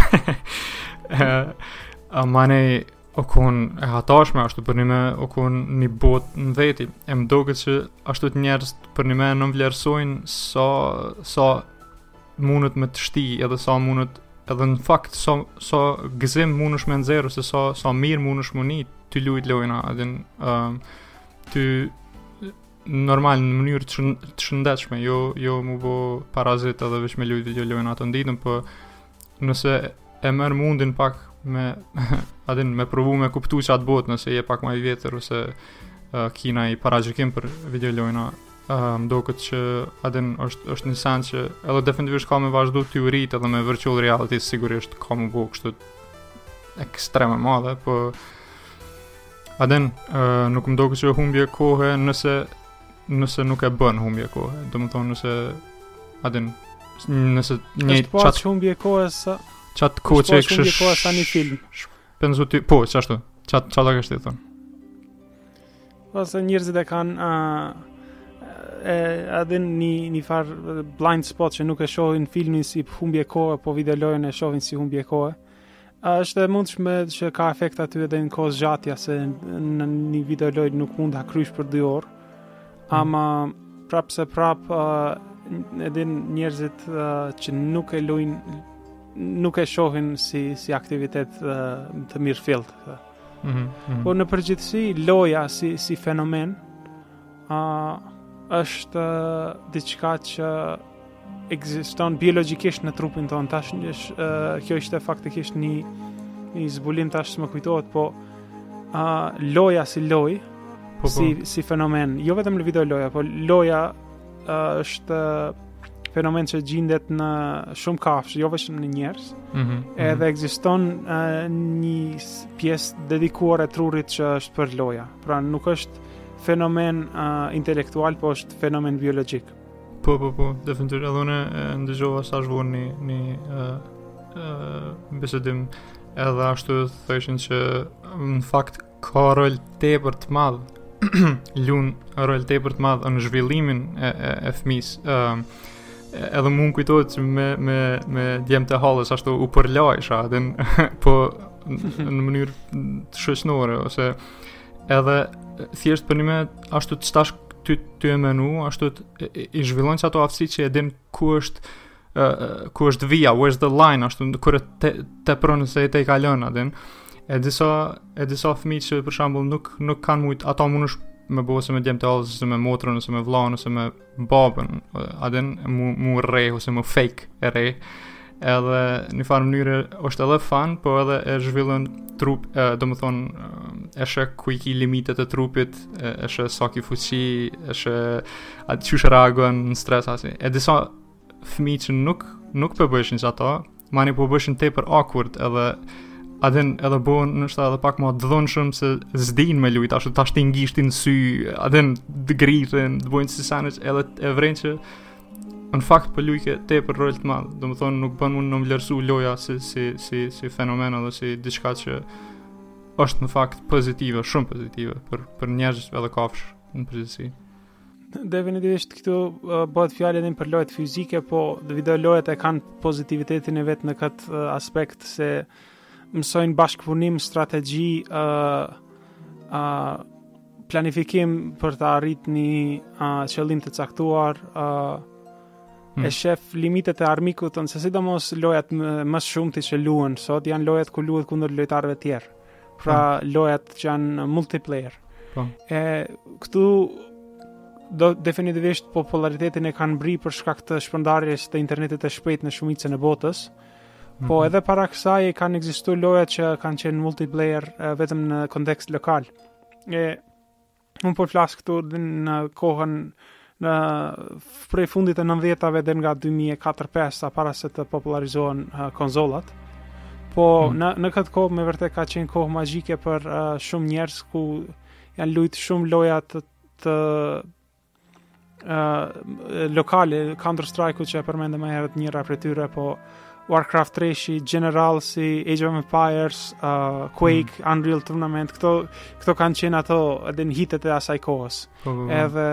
a manej u kon e hatashme ashtu përnime u kon një botë në veti e më doket që ashtu njerëz përnime nënvlerësojnë sa sa mundet me të shti edhe sa mundet edhe në fakt sa sa gëzim mundesh me nxjerr ose sa sa mirë mundesh me u ni tu lujt lojna edhe në um, ti normal në mënyrë të, shën, të shëndetshme jo jo me u bo parazit edhe veç me lujt video lojna tanë ditën po nëse e merr mundin pak me a din me provu me kuptu çat botë nëse je pak ma i vjetër ose uh, ki naj paragjykim për video lojna Uh, më duket që a din është është një send që edhe definitivisht ka me vazhdu tu u rrit edhe me virtual reality sigurisht ka me u bo kështu ekstreme madhe, po a din uh, nuk më duket që â humbje kohe nëse nëse nuk e bën humbje kohe. Domethonë nëse a din nëse një çat po është humbje kohe sa çat kohë që kishe humbje kohe sa një film. Penzu ti, po, çashtu. Çat çata desha t'i thom. Ose njerëzit e kanë ë a din një far blind spot që nuk e shohin filmin si humbje kohë, po video lojën e shohin si humbje kohë. A është e mundshme që ka efekt aty edhe në kohëzgjatja se në një video lojë nuk mund ta kryesh për 2 orë. Mm. Ama prapëseprapë edhe njerëzit që e lujnë nuk e shohin si si aktivitet të mirë fillt. Mm -hmm. Po në përgjithësi loja si si fenomen a uh, është uh, diçka që ekziston biologjikisht në trupin tonë. Tash një uh, kjo ishte faktikisht një një zbulim tash s'më kujtohet, po a uh, loja si lojë, po, po. si si fenomen, jo vetëm në video loja, po loja është fenomen që gjindet në shumë kafshë, jo vetëm në njerëz. Mm -hmm. Edhe ekziston uh, një pjesë e dedikuar e trurit që është për loja. Pra nuk është fenomen uh, intelektual, por është fenomen biologjik. Po, po, po, definitivt. Edhe unë ndëgjova s'voni një një uh, uh, bisedim edhe ashtu thoshin që në fakt Ka rol tepër të madh, lun rol tepër të madh në zhvillimin e e, e fëmisë. Ë uh, edhe mu më kujtohet që me me me djemtë e hallës ashtu u përlajsha atë po në mënyrë të shoqënore ose edhe thjesht për një me ashtu të, qetash tu, tu e menu ashtu të, i zhvillon që ato aftësi që e din ku është ku është vija, where's the line, ashtu në kërë të te pronë se e te i kalonë, adin, e disa, e disa fëmi që për shembull nuk, nuk kanë mujtë, atë mundësi me bo ose me djemtë e hallës, ose me motrën, ose me vllanë, ose me babën, a din, m'u, m'u rreh, ose m'u fake rreh, edhe një farë mënyre është edhe fun, po edhe e zhvillon trupin, domethonë, e sheh ku i ki limitet e trupit, e, e sheh sa ki fuqi, e sheh atë qysh reagon në stres, asi. E disa fëmi që nuk, nuk e bojshin qata, manej po bëheshin tepër awkward edhe a din edhe bohen ndoshta edhe pak ma të dhunshëm se s'din me lujt, ashtu ta shtin gishtin në sy, a din të grithin, të bojnë ksi sene edhe e vren që në fakt po lujke tepër rol të madh, domethonë nuk bën m'u nënvlerësu loja si, si, si, si fenomen edhe si diçka që është në fakt pozitive, shumë pozitive për, për njerëz edhe kafsh në përgjithësi. Definitivisht këtu uh, bëhet fjalë edhe për lojat fizike, po video lojat e kanë pozitivitetin e vet në këtë uh, aspekt se mësojnë bashkëpunim, strategji, ë uh, uh, planifikim për të arritë një uh, qëllim të caktuar, ë uh, hmm. e shef limitet e armikut, nëse sidomos lojat më, më së shumti që luhen sot janë lojat ku luhet kundër lojtarëve të tjerë. pra po. lojat që janë multiplayer. Po. E këtu definitivisht popularitetin e kanë mbrri për shkak të shpërndarjes së internetit të shpejtë në shumicën e botës. Po mm -hmm. edhe para kësaj kanë ekzistu lojëra që kanë qenë multiplayer vetëm në kontekst lokal. E Unë po flas këtu në kohën prej fundit të 90-tave dhe nga 2004-2005-sa para se të popullarizohen uh, konzolat. Po mm. në në këtë kohë me vërtet ka qenë kohë magjike për uh, shumë njerëz ku janë lujt shumë lojëra të të uh, lokale Counter Strike-u që e përmende më herët njëra prej tyre, po Warcraft 3-shi Generals-i Age of Empires, uh, Quake, mm. Unreal Tournament, këto këto kanë qenë ato a din hitet e asaj kohës. Po, po, po. Edhe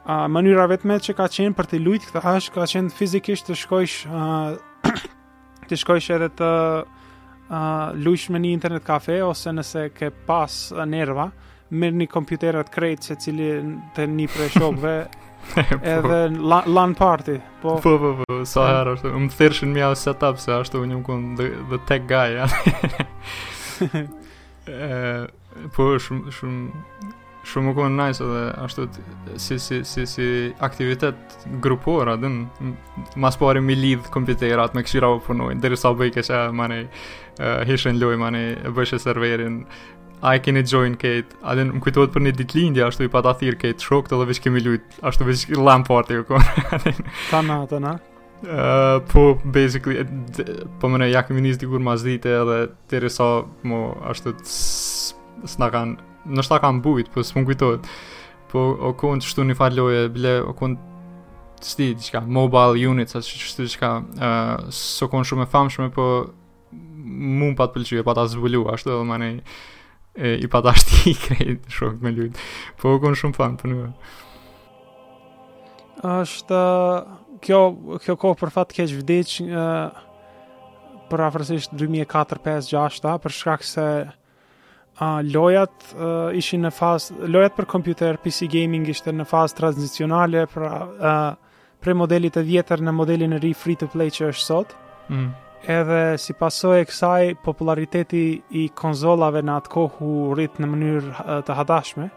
a uh, mënyra e vetme që ka qenë për t'i lujt këto asht ka qenë fizikisht të shkojsh uh, të shkojsh edhe të uh, lujsh në internet kafe ose nëse ke pas uh, nerva mirrni kompjuterat krejt secili te një prej shokve po. edhe la, LAN party po po po, po sa e... herë ashtu më thirrshin m'ja setup se ashtu unë jam kon the, the tech guy ja. Po shumë shumë shumë u konë nice edhe ashtu si, si, si, si aktivitet grupor, a din, mas pari mi lidh kompjuterat me këqyr a po punojnë, derisa bëjshe këqyr, manej, uh, hishe n'lojë, manej, e bëjshe serverin, a e keni join krejt, a din, më kujtohet për një ditëlindje, ashtu i pata thirr krejt shokët edhe veç kemi lujt, ashtu veç LAN party, u konë, a din. Ta na, ta na. Uh, po, basically, po manej ja kemi nis dikur masdite edhe derisa mo ashtu të s'na kanë, nashta kanë bujt, po s'po m'kujtohet. Po, u konë qishtu një farë loje, bile, u konë s'di, diçka, mobile units, ashtu qishtu diçka, uh, s'u konë shumë e famshme, po Mu m'pat pëlqy, e pata zbulu, ashtu edhe manej, e, i pata shti krejt shokt me lujt. Po u konë shumë fun për një. Ashtë, kjo, kjo kohë për fat keq vdiq, për afërsisht 2004-2006, për shkak se A, lojat uh, ishin në fazë, lojat për kompjuter, PC gaming ishte në fazë tranzicionale, pra uh, prej modelit të vjetër në modelin e ri free to play që është sot. Mm. Edhe si pasojë e kësaj, populariteti i konzolave në atë kohë u rrit në mënyrë uh, të hatashme.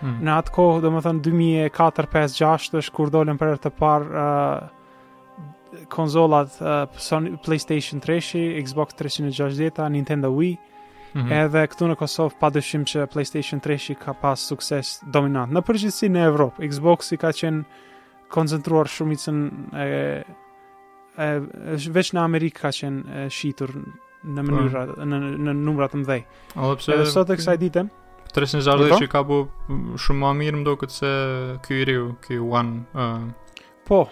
Mm. Në atë kohë, domethënë 2004, 5, 6 është kur dolën për herë të parë uh, konzolat uh, Sony, PlayStation 3-shi, Xbox 360-a, Nintendo Wii, mm -hmm. edhe këtu në Kosovë pa dyshim që PlayStation 3-shi ka pas sukses dominant. Në përgjithësi në Evropë, Xbox-i ka qenë koncentruar shumicën e, e, veç në Amerikë ka qenë e, shitur në po. mënyra, mm. në, në numra të mëdhej. Edhe sot e kësaj dite, 360 ka bo shumë ma mirë më duket se ky i riu, ky One, uh, Po.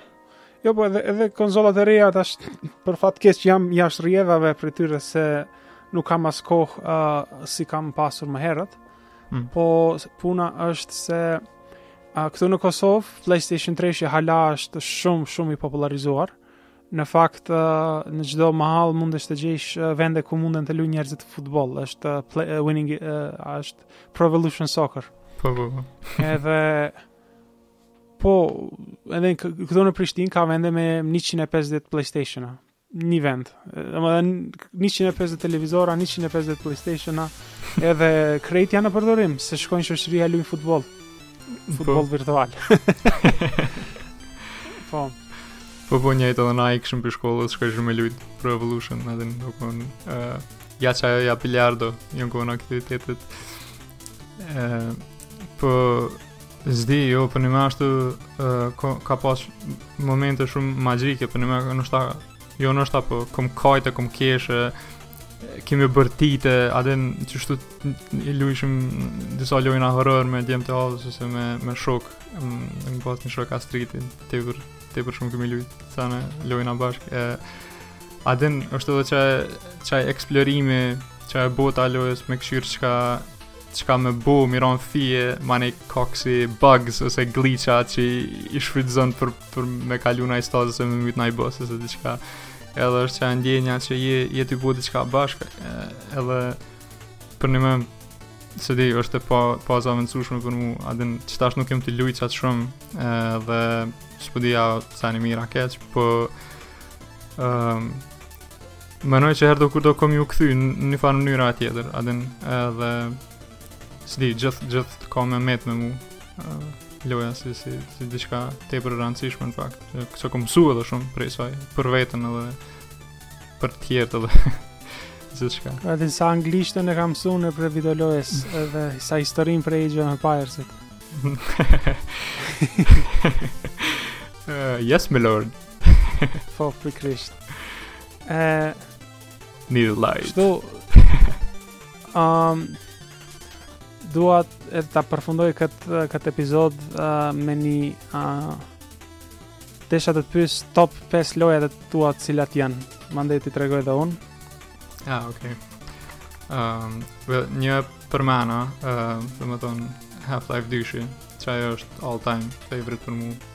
Jo, po edhe edhe konsolat e reja tash për fat keq jam jashtë rrjedhave prej tyre se nuk kam as kohë uh, si kam pasur më herët. Mm. Po puna është se uh, këtu në Kosovë PlayStation 3 është hala është shumë shumë i popullarizuar. Në fakt uh, në çdo mahall mundesh të gjesh uh, vende ku munden të luajnë njerëzit futboll. Është uh, play, uh, winning uh, është Pro Evolution Soccer. Po po. po. Edhe Po, edhe këtu në Prishtinë ka vende me 150 PlayStation-a. Një vend. Domethënë 150 televizora, 150 PlayStation-a, edhe krejt janë në përdorim, se shkojnë shoqëria luajnë futboll. Futboll po. virtual. po. Po po njëjtë edhe na ikshim prej shkollës, shkojshim me lujt Pro Evolution, edhe na u kon, uh, ja që ajo ja biliardo, u kon aktivitetet. Uh, po, S'di, jo, përnime ashtu uh, ka pas momente shumë magjike, përnime ndoshta, jo ndoshta, po kom kajt, kom kesh, kemi bërtit, a din qashtu i lujshim disa lojna horror me djem të axhës ose me, me shok, kom pas një shok Astriti, tepër, tepër shumë kemi lujt, sa lojna bashkë, e, a din është edhe qaj, qaj eksplorimi, qaj bota e lojës me kqyr qka Qka me bo, me i zbulu hile, ma konkret si, bugs, ose glitcha që i shfrytëzon për, për me kalu naj stazë, ose me mytë naj boss, ose diqka. Edhe është qajo ndjenja që je, je tu bo diqka bashkë, edhe përnime, s'e di, është e pa, pa zavendësueshme për mu, a din, që tash nuk jam tu lujt qatë shumë, edhe, qa po di, jo, s'ë as mirë as keq, po, um, Mënoj që herëdokurdo kom me ju këthy në një farë mënyre tjetër, a din edhe s'di gjithë gjithë ka me met me mu uh, loja si, si, si diqka tepër rëndësishme në fakt, se kom msu edhe shumë prej saj, për vetën edhe për tjertë edhe gjithshka. A din sa anglishtën e kam msu nëpër videolojës edhe sa historin prej Age of Empires-it. uh, yes, my lord. Po, pikërisht. Ë New Light. Kështu um dua të ta përfundoj këtë këtë episod uh, me një uh, desha të të pyes top 5 lojat e tua të cilat janë. Mandej t'i tregoj edhe unë. Ah, okay. Um, well, një për mana, uh, dhe më thonë Half-Life 2, që ajo është all-time favorite për mu,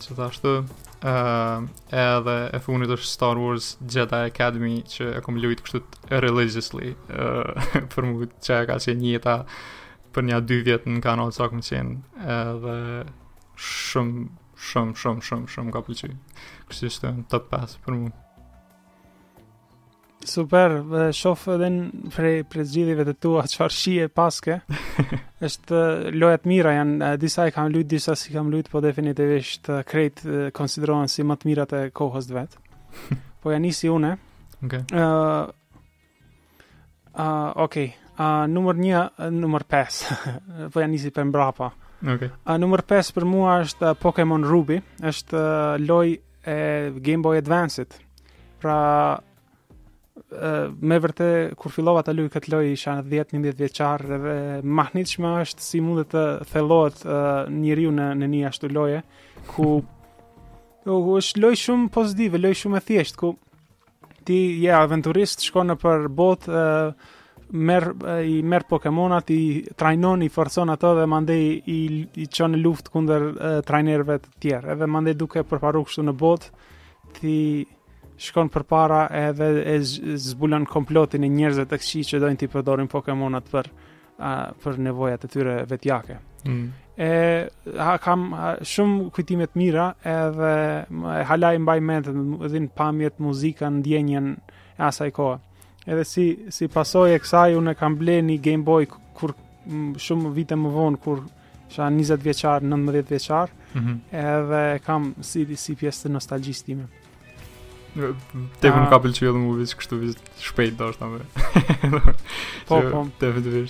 Gjithashtu, uh, edhe e funit është Star Wars Jedi Academy që e kom lujt kështu religiously uh, për mu që e ka qenë njëjta për nja dy vjet në kanal sa kom qenë edhe shumë shumë shumë shumë shumë m'ka pëlqy kështu është top 5 për mu Super, dhe shoh edhe në prej përzgjedhjeve të tua, çfarë shije paske, është lojëra të mira, janë disa i kam lujt, disa s'i kam lujt, po definitivisht krejt konsiderohen si më të mirat e kohës të vet. Po ja nisi unë. Okay. Uh, uh, ok, uh, numër një, numër pesë, po ja nisi prej mbrapa. Okay. Uh, numër pesë për mua është Pokemon Ruby, është uh, lojë e Game Boy Advance-it. Pra me vërtetë kur fillova ta luaj këtë lojë isha 10-11 vjeçar dhe mahnitshme është si mund të thellohet uh, njeriu në në një ashtu loje ku u është lojë shumë pozitive, lojë shumë e thjeshtë ku Ti je aventurist, shkon nëpër botë, merr, i merr Pokemonat, i trajnon, i forcon ato dhe mandej i, i, i çon në luftë kundër trajnerëve të tjerë. Edhe mandej duke përparu kështu në botë, ti shkon përpara edhe e zbulon komplotin e njerëzve të këqij që dojnë t'i përdorin Pokemonat për a, për nevojat e tyre vetjake. Mm. E, ha, kam ha, shumë kujtime të mira edhe e, hala i mbaj mend domethënë pamjet muzikën ndjenjen e asaj kohe. Edhe si si pasojë e kësaj unë kam ble një Game Boy kur shumë vite më vonë kur Isha 20 vjeçar, 19 vjeçar, mm -hmm. edhe e kam si si pjesë të nostalgjisë sime. Te më ka pëlqyer edhe më vetë kështu vetë shpejt do të Po, po, te vetë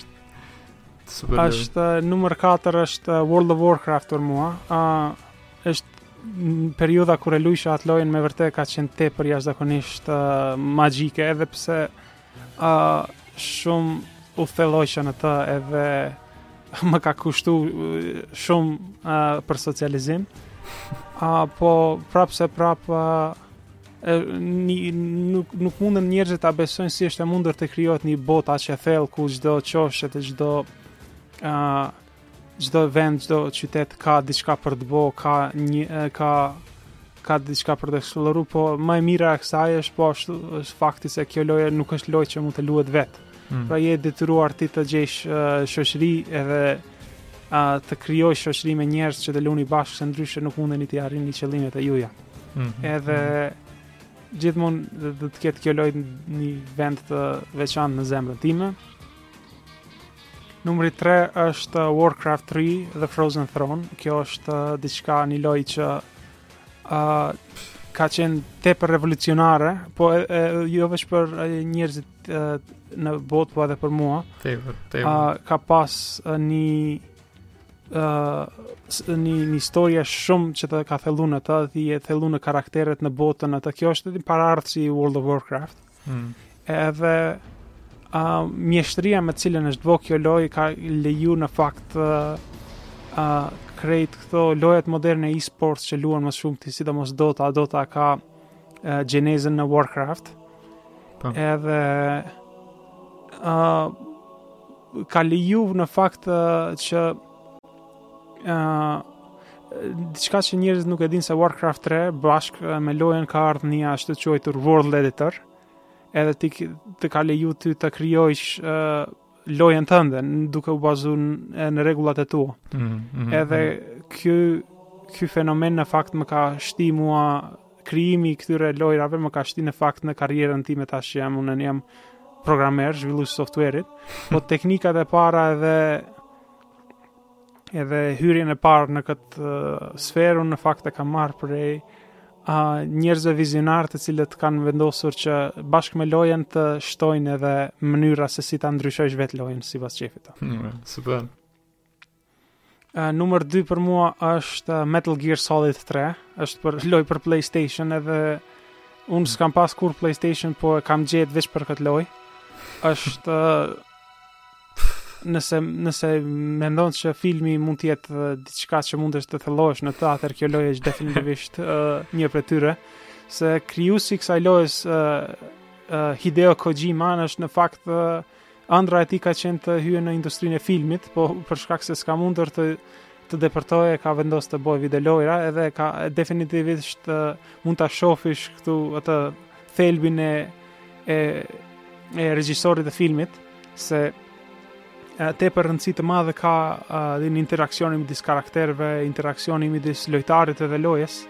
Super. Është eh, numër 4 është eh, World of Warcraft për mua. Ë uh, është periudha kur e luajsha atë lojën me vërtetë ka qenë tepër jashtëzakonisht uh, magjike edhe pse A, shumë u thellojsha në të edhe më ka kushtu shumë për socializim. A, po prapëseprapë nuk, nuk mundën njerëzit ta besojnë si është e mundur të krijohet një botë aq e thellë ku çdo qoshe edhe çdo uh, Çdo vend, çdo qytet ka diçka për të bërë, ka një ka ka diçka për të eksploruar, po më e mira e kësaj është po është, është fakti se kjo lojë nuk është lojë që mund të luhet vet. Mm. Pra je detyruar ti të gjesh uh, shoqëri edhe uh, të krijosh shoqëri me njerëz që të luni bashkë, se ndryshe nuk mundeni të arrini qëllimet e juaja. Mm -hmm. Edhe mm -hmm. gjithmonë do të ketë kjo lojë një vend të veçantë në zemrën time. Numri 3 është uh, Warcraft 3 The Frozen Throne. Kjo është uh, diçka një lojë që uh, ka qenë tepër revolucionare, po e, e, jo vetëm për njerëzit në botë, po edhe për mua. Tepër, tepër. Uh, ka pas uh, një uh, një një historia shumë që të ka thellu në të, të ka thellu në karakteret në botën atë. Kjo është një parardhësi i World of Warcraft. Hmm. Edhe uh, mjeshtëria me cilën është bo kjo lojë ka leju në fakt uh, uh, krejt këto lojët moderne e-sports që luan më së shumti sidomos Dota, Dota ka uh, gjenezën në Warcraft. Po. edhe uh, ka leju në fakt uh, që Uh, diçka që njerëzit nuk e dinë se Warcraft 3 bashkë me lojën ka ardhur një ashtu quajtur World Editor, edhe të ka leju ty të krijojsh uh, lojën tënde duke u bazu në rregullat e tua. Mm -hmm. Edhe ky ky fenomen në fakt më ka shti mua krijimi i këtyre lojrave më ka shti në fakt në karrierën time tash që jam unë jam programer, zhvillues software-it, po teknikat e para edhe edhe hyrjen e parë në këtë uh, sferë unë në fakt e kam marrë prej uh, njerëzve vizionarë të cilët kanë vendosur që bashkë me lojën të shtojnë edhe mënyra se si ta ndryshojsh vetë lojën sipas qejfit. Hmm, super. Uh, numër 2 për mua është Metal Gear Solid 3, është për lojë për PlayStation edhe unë hmm. s'kam pas kurrë PlayStation, po e kam gjetë veç për këtë lojë. Është uh, nëse nëse mendon se filmi mund të jetë uh, diçka që mundesh të thellosh në të, atëherë, kjo lojë është definitivisht uh, një prej tyre. Se krijuesi i kësaj lojës uh, uh, Hideo Kojima është në fakt uh, ëndrra e tij ka qenë të hyjë në industrinë e filmit, po për shkak se s'ka mundur të të depërtojë, ka vendosur të bëjë video lojra, edhe ka definitivisht uh, mund ta shofish këtu atë thelbin e e e regjisorit të filmit se tepër rëndësi të madhe ka dhe interaksioni midis karaktereve, interaksioni midis lojtarit dhe lojës.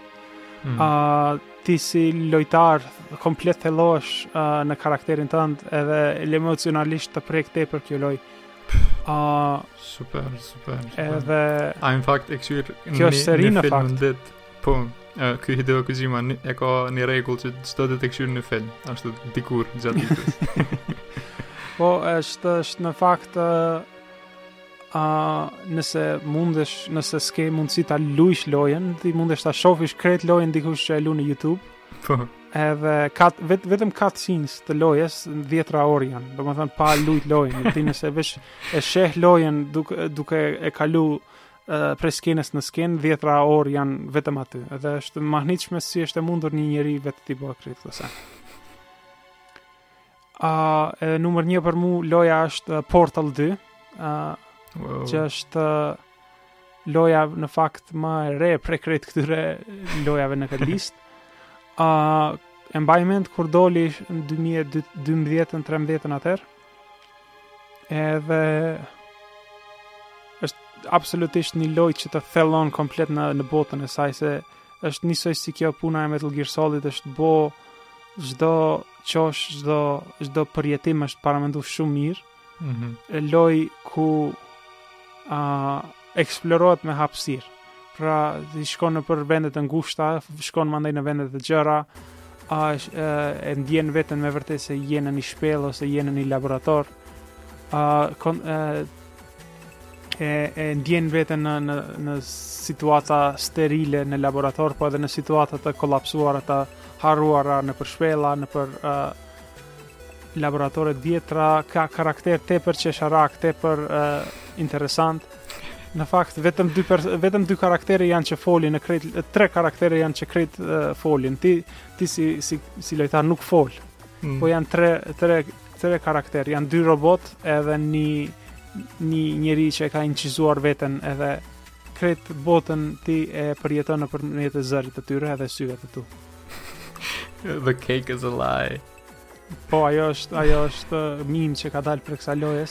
Mm. A mm. uh, ti si lojtar komplet thellohesh uh, në karakterin tënd edhe emocionalisht të prek tepër kjo lojë. A uh, super, super. Edhe a në fakt e kshyr në filmin dit. Po, ky Hideo Kojima e ka një rregull që çdo ditë të këshyr një film, ashtu dikur gjatë ditës. po, është është në fakt ë a nëse mundesh, nëse s'ke mundësi ta luajsh lojën, ti mundesh ta shohësh krejt lojën dikush që e luan në YouTube. Po. Edhe cut vet, vetëm cut scenes të lojës 10-ra orë janë. Domethënë pa luajt lojën, ti nëse veç e sheh lojën duke duke e kalu prej skenës në skenë, dhjetra orë janë vetëm aty. Edhe është mahnitshme si është e mundur një njeri vetë t'i bëjë këtë. A uh, numër 1 për mua loja është Portal 2. A uh, wow. që është uh, loja në fakt më e re prej krejt këtyre lojave në këtë listë. A uh, e mbaj mend kur doli në 2012-13 atëherë? Edhe është absolutisht një lojë që të thellon komplet në në botën e saj se është njësoj si kjo puna e Metal Gear Solid është bo çdo qoshe çdo çdo përjetim është paramendu shumë mirë. Mhm. Mm lojë ku a uh, eksplorohet me hapësirë. Pra, ti shkon nëpër vende të ngushta, shkon mandej në vende të gjëra, a e ndjen veten me vërtet se je në një shpellë ose je në një laborator. A e e, e ndjen veten në në në situata sterile në laborator, po edhe në situata të kollapsuara të harruara nëpër shpella, nëpër uh, Laboratore t'vjetra ka karaktere tepër qesharak, tepër uh, interesant. Në fakt vetëm dy vetëm dy karaktere janë që folin në krejt tre karaktere janë që krejt uh, folin. Ti ti si si si lojtar nuk fol. Mm. Po janë tre tre tre karaktere, janë dy robotë edhe një një njeri që e ka incizuar veten edhe krejt botën ti e përjeton nëpërmjet zërit të tyre edhe syve të tu. The cake is a lie. Po, ajo është, ajo është uh, mim që ka dalë prej kësaj loje.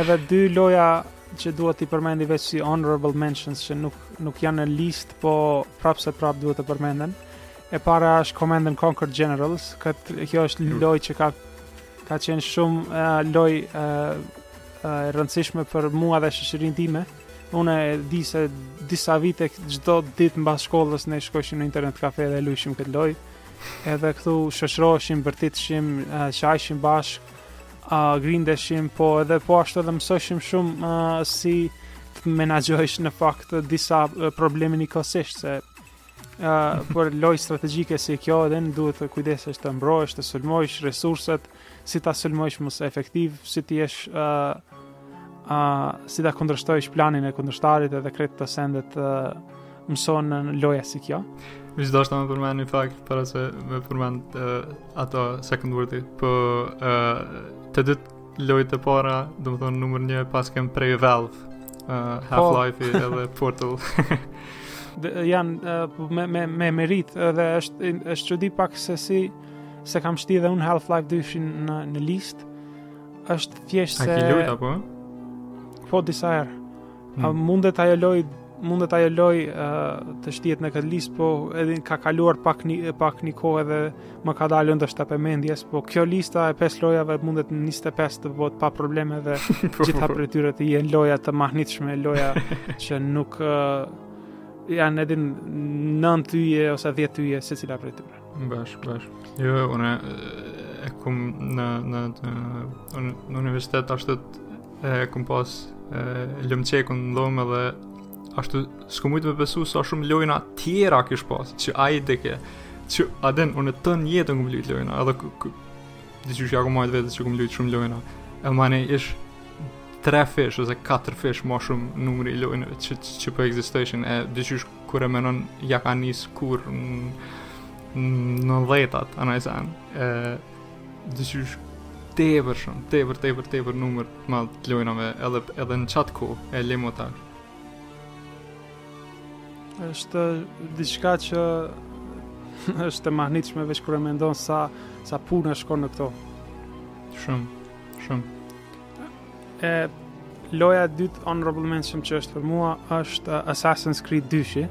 Edhe dy lojëra që dua t'i përmendi veç si honorable mentions që nuk, nuk janë në listë, po prapëseprapë duhet të përmenden. E para është Command and Conquer Generals, këtë, kjo është një mm. lojë që ka, ka qenë shumë uh, lojë uh, uh, e rëndësishme për mua dhe shoqërinë time. Unë e di se disa vite çdo ditë mbas shkollës ne shkojshim në internet kafe dhe lujshim këtë lojë Edhe këtu shoqëroheshim, bërtitshim, qajshim bashkë, grindeshim, po edhe po ashtu edhe mësojshim shumë si të menaxhojsh në fakt disa probleme njëkohësisht, se për loj strategjike si kjo edhe duhet të kujdesesh të mbrohesh, të sulmojsh, resurset, si ta sulmojsh më së efektiv, si të jesh ë uh, uh, si ta kundërshtojsh planin e kundërshtarit edhe krejt këto sendet uh, mëson në loja si kjo. Veç deshta me përmen një fakt para se me përmen uh, ato second wordy, po uh, të dytë lojt e para, do më thonë numër një paskan prej Valve, uh, Half-Life po. edhe Portal. janë uh, me, me, me merit edhe është, është çudi pak se si uh, Se kam shti dhe unë Half-Life 2 në, në list është thjesht se... A e ki lujt apo? Po, disa herë hmm. A mundet ajo loj mundet ajo loj uh, të shtiet në këtë list po edhe ka kaluar pak një, pak një kohë edhe më ka dalë ndoshta prej mendjes po kjo lista e 5 lojave mundet në 25 të bëhet pa probleme dhe gjitha prej tyre të jenë loja të mahnitshme loja që nuk uh, janë edhe 9 yje ose 10 yje secila prej tyre Bash, bash. Jo, unë e kum në në në në universitet ashtu e kum pas e lëmqekun në dhomë dhe ashtu s'ku mujtë me besu sa shumë lojna tjera kish pas që ai dike që edhe unë tën jetën kum lujtë lojna edhe dhe që e kum majtë veten që kum lujtë shumë lojna ama ish tre fish ose katër fish ma shumë numri i lojnave që, që po egzistojshin e dhe që Kur e menon ja ka nis kur në dhjetat, a nëj zanë, e dëshysh tepër shumë, tepër, tepër, tepër numër të madh të lojnave edhe, edhe në qat kohë e limo ta. është diçka që është e mahnitshme veç kur e mendon sa sa puna shkon në këto. Shumë, shumë. E loja e dytë honorable mention që është për mua është uh, Assassin's Creed 2-shi.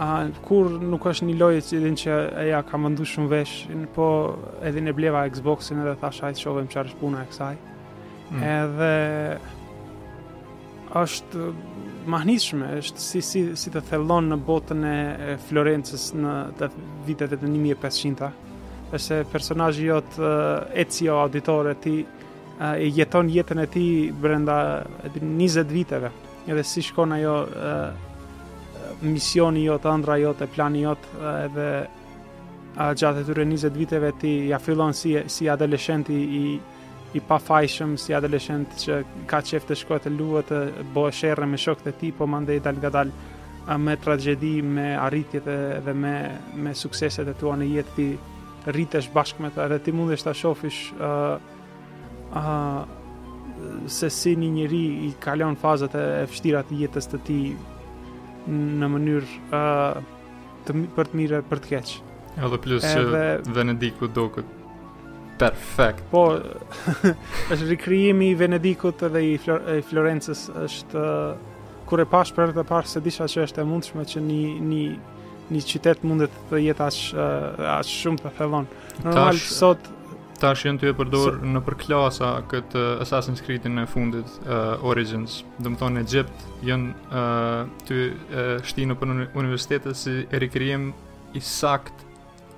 A kur nuk është një lojë edhe që ja kam vendu shumë veshin, po edhe e bleva Xboxin edhe thash hajt shohim çfarë është puna e kësaj. Mm. Edhe është mahnitshme, është si si të thellon në botën e Florencës në të vitet e 1500-ta. E se personazhi jot Ezio Auditore ti e jeton jetën e tij brenda 20 viteve. Edhe si shkon ajo misioni jot, ëndra jot e plani jot edhe gjatë atyre 20 viteve ti ja fillon si si adoleshent i i pafajshëm si adoleshent që ka qejf të shkojë të luajë të bëjë sherre me shokët e tij, po mandej dalngadal me tragjedi, me arritjet dhe me me sukseset e tua në jetë ti rritesh bashkë me ta dhe ti mundesh ta shofësh ë uh, uh, se si një njeri i kalon fazat e vështira të jetës së tij në mënyrë ë uh, të për të mirë për të keq. Edhe plus edhe, që Venediku duket Perfekt. Po, është rikrijimi i Venedikut dhe i Flor Florencës është kur e pash për herë të parë s'e disha që është e mundshme që një një një qytet mundet të jetë aq aq shumë të thellojë. Normal tash, sot tash janë tu e përdor so, nëpër klasa këtë Assassin's Creed-in e fundit uh, Origins. Domethonë Egjipt janë uh, tu e uh, shti nëpër universitete si rikrijim i sakt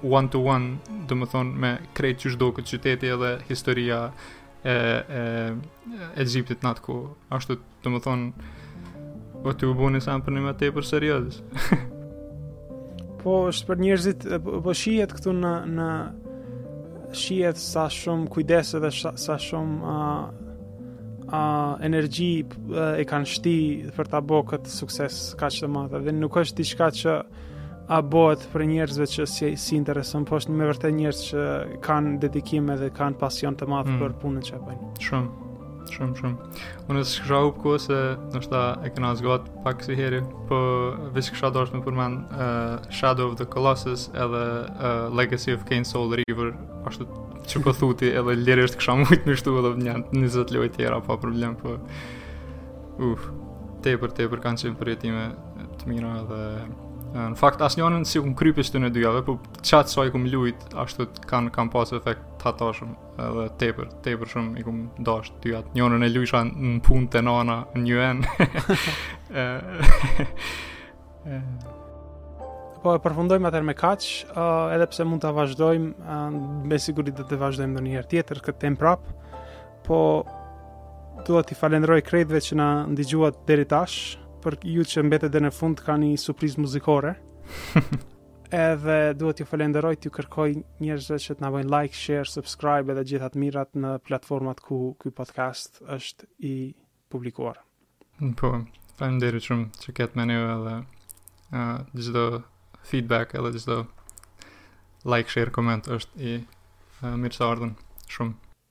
one to one, domethonë me krejt që çdo qytet edhe historia e e Egjiptit në atë kohë ashtu domethonë po tu u bo sa për një më tepër serioz. po është për njerëzit po, po shihet këtu në në shihet sa shumë kujdes edhe sa shumë a uh, uh, energji uh, e kanë shti për ta bo këtë sukses kaq të madhe dhe nuk është diçka që a bëhet për njerëzve që s'i, s'i intereson, po është me vërtet njerëz që kanë dedikim edhe kanë pasion të madh mm. për punën që bëjnë. Shumë, shumë, shumë. Unë s'kisha hupë kohë se ndoshta e kena zgatë pak si heri, po veç kisha dashtë me përmend uh, Shadow of the Colossus edhe uh, Legacy of Kain Soul Reaver, ashtu që po thuj ti edhe lirisht kisha mujtë me shtu edhe një 20 lojë tjera pa problem, po... Uff, tepër, tepër kanë qenë përjetime Të mira dhe në fakt asnjonën s'i kum kry pi të dyjave, po qat sa i kum lujt, ashtu kanë kanë pas efekt të hatashëm, edhe tepër, tepër shumë i kum dasht dyjat. Njonën e lujsha në punë te nana në UN. po e përfundojmë atëherë me kaq, uh, edhe pse mund ta vazhdojmë, uh, me siguri do ta vazhdojmë ndonjëherë tjetër, këtë temë prapë, Po duhet t'i falenderoj krejtve që na ndigjuat deri tash, për ju që mbetët deri në fund ka një surprizë muzikore. edhe duhet t'ju falenderoj, t'ju kërkoj njerëzve që të na bëjnë like, share, subscribe edhe gjitha të mirat në platformat ku ky podcast është i publikuar. Po, faleminderit shumë që ket me ne edhe uh, çdo feedback edhe çdo like, share, koment është i uh, mirëseardhun shumë.